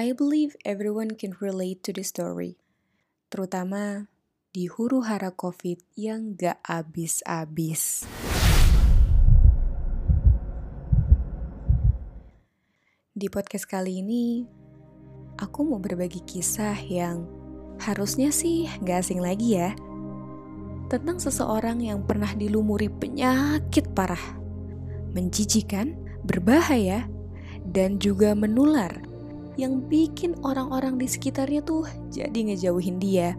I believe everyone can relate to this story. Terutama di huru hara COVID yang gak abis-abis. Di podcast kali ini, aku mau berbagi kisah yang harusnya sih gak asing lagi ya. Tentang seseorang yang pernah dilumuri penyakit parah, menjijikan, berbahaya, dan juga menular yang bikin orang-orang di sekitarnya tuh jadi ngejauhin dia.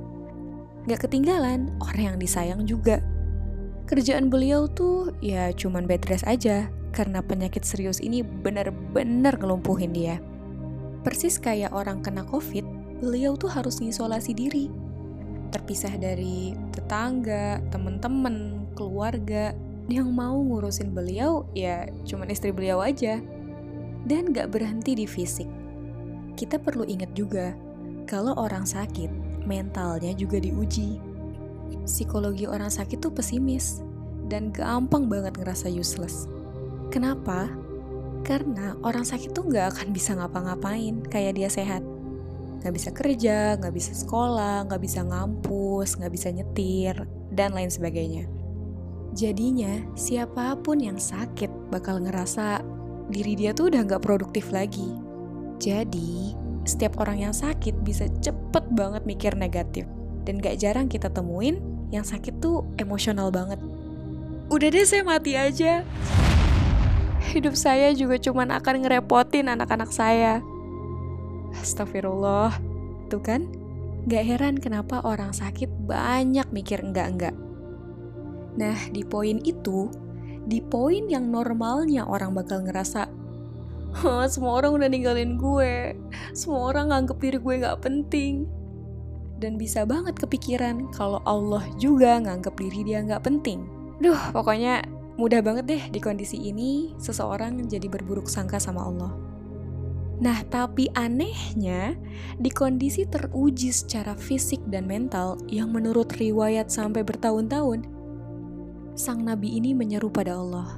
Gak ketinggalan orang yang disayang juga. Kerjaan beliau tuh ya cuman bed rest aja karena penyakit serius ini benar-benar ngelumpuhin dia. Persis kayak orang kena covid, beliau tuh harus ngisolasi diri. Terpisah dari tetangga, temen-temen, keluarga, yang mau ngurusin beliau ya cuman istri beliau aja. Dan gak berhenti di fisik kita perlu ingat juga kalau orang sakit, mentalnya juga diuji. Psikologi orang sakit tuh pesimis dan gampang banget ngerasa useless. Kenapa? Karena orang sakit tuh nggak akan bisa ngapa-ngapain kayak dia sehat. Nggak bisa kerja, nggak bisa sekolah, nggak bisa ngampus, nggak bisa nyetir, dan lain sebagainya. Jadinya, siapa pun yang sakit bakal ngerasa diri dia tuh udah nggak produktif lagi jadi, setiap orang yang sakit bisa cepet banget mikir negatif. Dan gak jarang kita temuin yang sakit tuh emosional banget. Udah deh saya mati aja. Hidup saya juga cuman akan ngerepotin anak-anak saya. Astagfirullah. Tuh kan? Gak heran kenapa orang sakit banyak mikir enggak-enggak. Nah, di poin itu, di poin yang normalnya orang bakal ngerasa semua orang udah ninggalin gue. Semua orang nganggep diri gue gak penting. Dan bisa banget kepikiran kalau Allah juga nganggep diri dia gak penting. Duh pokoknya mudah banget deh di kondisi ini seseorang jadi berburuk sangka sama Allah. Nah, tapi anehnya, di kondisi teruji secara fisik dan mental yang menurut riwayat sampai bertahun-tahun, sang nabi ini menyeru pada Allah.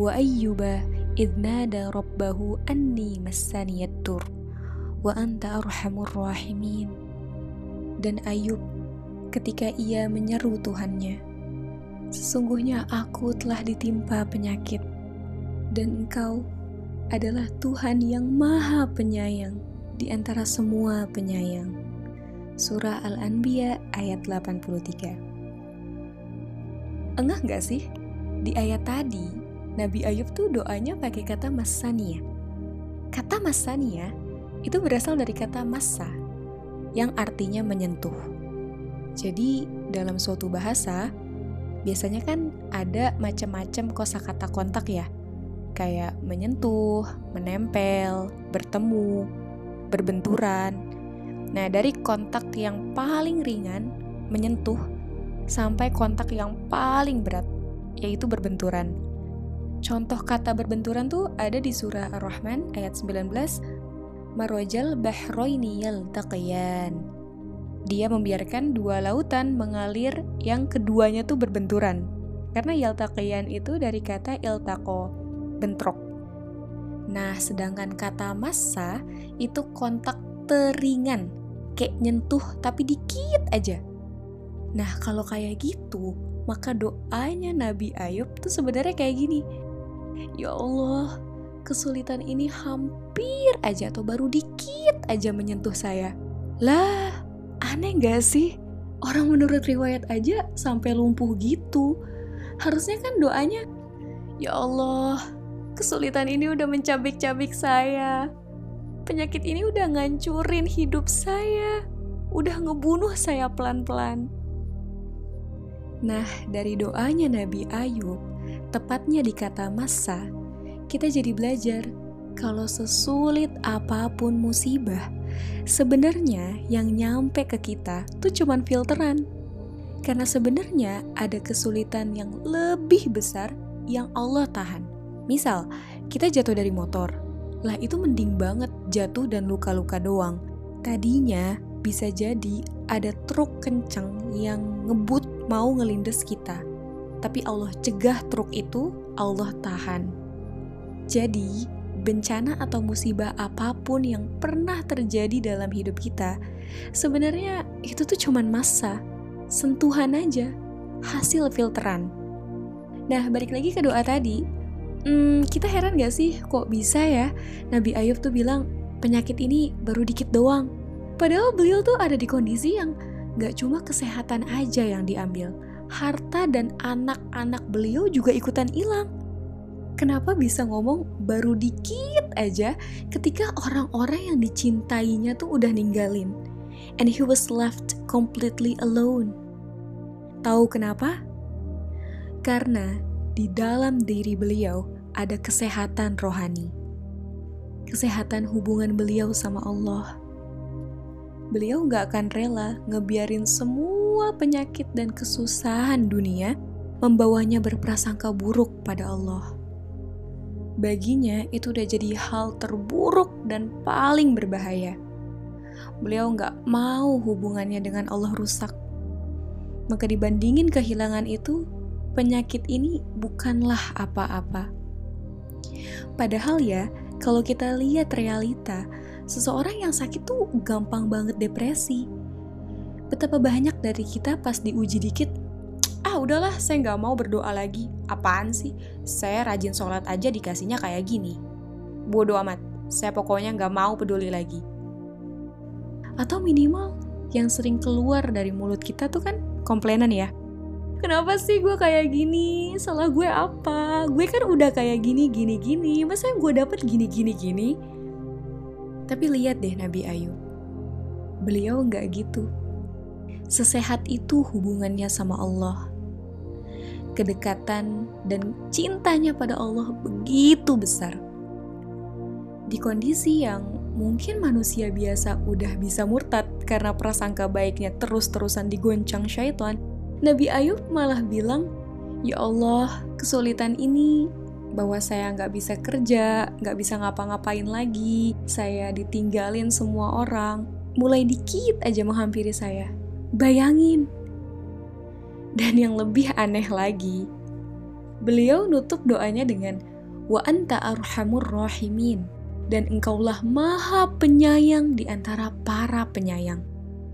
Wa ayyuba idnada rabbahu anni massaniyattur wa anta arhamur rahimin. Dan Ayub ketika ia menyeru Tuhannya, Sesungguhnya aku telah ditimpa penyakit, dan engkau adalah Tuhan yang maha penyayang di antara semua penyayang. Surah Al-Anbiya ayat 83 Engah gak sih? Di ayat tadi, Nabi Ayub tuh doanya pakai kata masania. Kata masania itu berasal dari kata masa yang artinya menyentuh. Jadi dalam suatu bahasa biasanya kan ada macam-macam kosakata kontak ya. Kayak menyentuh, menempel, bertemu, berbenturan. Nah, dari kontak yang paling ringan, menyentuh, sampai kontak yang paling berat, yaitu berbenturan. Contoh kata berbenturan tuh ada di surah Ar-Rahman ayat 19. Marwajal bahroini yaltaqiyan. Dia membiarkan dua lautan mengalir yang keduanya tuh berbenturan. Karena yaltaqiyan itu dari kata iltaqo, bentrok. Nah, sedangkan kata massa itu kontak teringan, kayak nyentuh tapi dikit aja. Nah, kalau kayak gitu, maka doanya Nabi Ayub tuh sebenarnya kayak gini Ya Allah, kesulitan ini hampir aja atau baru dikit aja menyentuh saya. Lah, aneh gak sih? Orang menurut riwayat aja sampai lumpuh gitu. Harusnya kan doanya, Ya Allah, kesulitan ini udah mencabik-cabik saya. Penyakit ini udah ngancurin hidup saya. Udah ngebunuh saya pelan-pelan. Nah, dari doanya Nabi Ayub, tepatnya di kata masa, kita jadi belajar kalau sesulit apa pun musibah, sebenarnya yang nyampe ke kita tuh cuman filteran. Karena sebenarnya ada kesulitan yang lebih besar yang Allah tahan. Misal, kita jatuh dari motor. Lah itu mending banget jatuh dan luka-luka doang. Tadinya bisa jadi ada truk kenceng yang ngebut mau ngelindes kita tapi Allah cegah truk itu, Allah tahan. Jadi, bencana atau musibah apa pun yang pernah terjadi dalam hidup kita, sebenarnya itu tuh cuman masa, sentuhan aja, hasil filteran. Nah, balik lagi ke doa tadi, hmm, kita heran gak sih kok bisa ya Nabi Ayub tuh bilang penyakit ini baru dikit doang. Padahal beliau tuh ada di kondisi yang gak cuma kesehatan aja yang diambil, harta dan anak-anak beliau juga ikutan hilang. Kenapa bisa ngomong baru dikit aja ketika orang-orang yang dicintainya tuh udah ninggalin. And he was left completely alone. Tahu kenapa? Karena di dalam diri beliau ada kesehatan rohani. Kesehatan hubungan beliau sama Allah. Beliau nggak akan rela ngebiarin semua penyakit dan kesusahan dunia membawanya berprasangka buruk pada Allah baginya itu udah jadi hal terburuk dan paling berbahaya. Beliau nggak mau hubungannya dengan Allah rusak. Maka dibandingin kehilangan itu, penyakit ini bukanlah apa-apa. Padahal ya, kalau kita lihat realita, seseorang yang sakit tuh gampang banget depresi. Betapa banyak dari kita pas diuji dikit, ah udahlah saya nggak mau berdoa lagi. Apaan sih? Saya rajin sholat aja dikasihnya kayak gini. Bodoh amat, saya pokoknya nggak mau peduli lagi. Atau minimal yang sering keluar dari mulut kita tuh kan komplainan ya. Kenapa sih gue kayak gini? Salah gue apa? Gue kan udah kayak gini, gini, gini. Masa yang gue dapet gini, gini, gini? Tapi lihat deh Nabi Ayub. Beliau nggak gitu. Sesehat itu hubungannya sama Allah kedekatan dan cintanya pada Allah begitu besar. Di kondisi yang mungkin manusia biasa udah bisa murtad karena prasangka baiknya terus-terusan digoncang syaitan, Nabi Ayub malah bilang, Ya Allah, kesulitan ini bahwa saya nggak bisa kerja, nggak bisa ngapa-ngapain lagi, saya ditinggalin semua orang, mulai dikit aja menghampiri saya. Bayangin, dan yang lebih aneh lagi, beliau nutup doanya dengan wa anta arhamur rahimin dan engkaulah maha penyayang di antara para penyayang.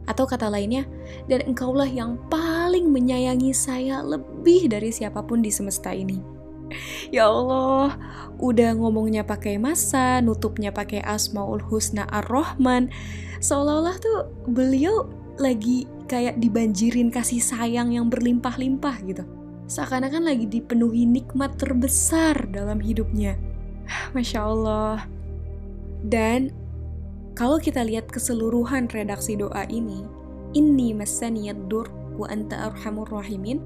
Atau kata lainnya, dan engkaulah yang paling menyayangi saya lebih dari siapa pun di semesta ini. Ya Allah, udah ngomongnya pakai masa, nutupnya pakai Asmaul Husna Ar-Rahman. Seolah-olah tuh beliau lagi kayak dibanjirin kasih sayang yang berlimpah-limpah gitu. Seakan-akan lagi dipenuhi nikmat terbesar dalam hidupnya. Masya Allah. Dan kalau kita lihat keseluruhan redaksi doa ini, ini masaniyad dur wa anta arhamur rahimin,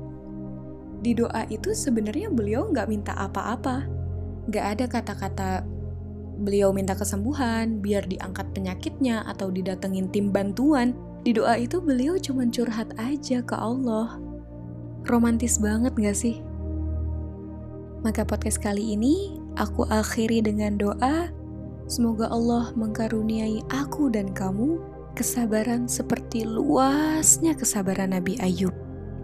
di doa itu sebenarnya beliau nggak minta apa-apa. Nggak ada kata-kata beliau minta kesembuhan, biar diangkat penyakitnya atau didatengin tim bantuan. Di doa itu beliau cuma curhat aja ke Allah. Romantis banget gak sih? Maka podcast kali ini aku akhiri dengan doa Semoga Allah mengkaruniai aku dan kamu kesabaran seperti luasnya kesabaran Nabi Ayub.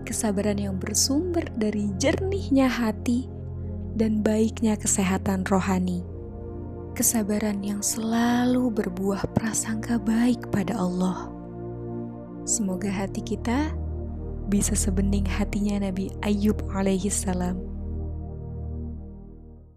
Kesabaran yang bersumber dari jernihnya hati dan baiknya kesehatan rohani. Kesabaran yang selalu berbuah prasangka baik pada Allah. Semoga hati kita bisa sebening hatinya Nabi Ayub alaihi salam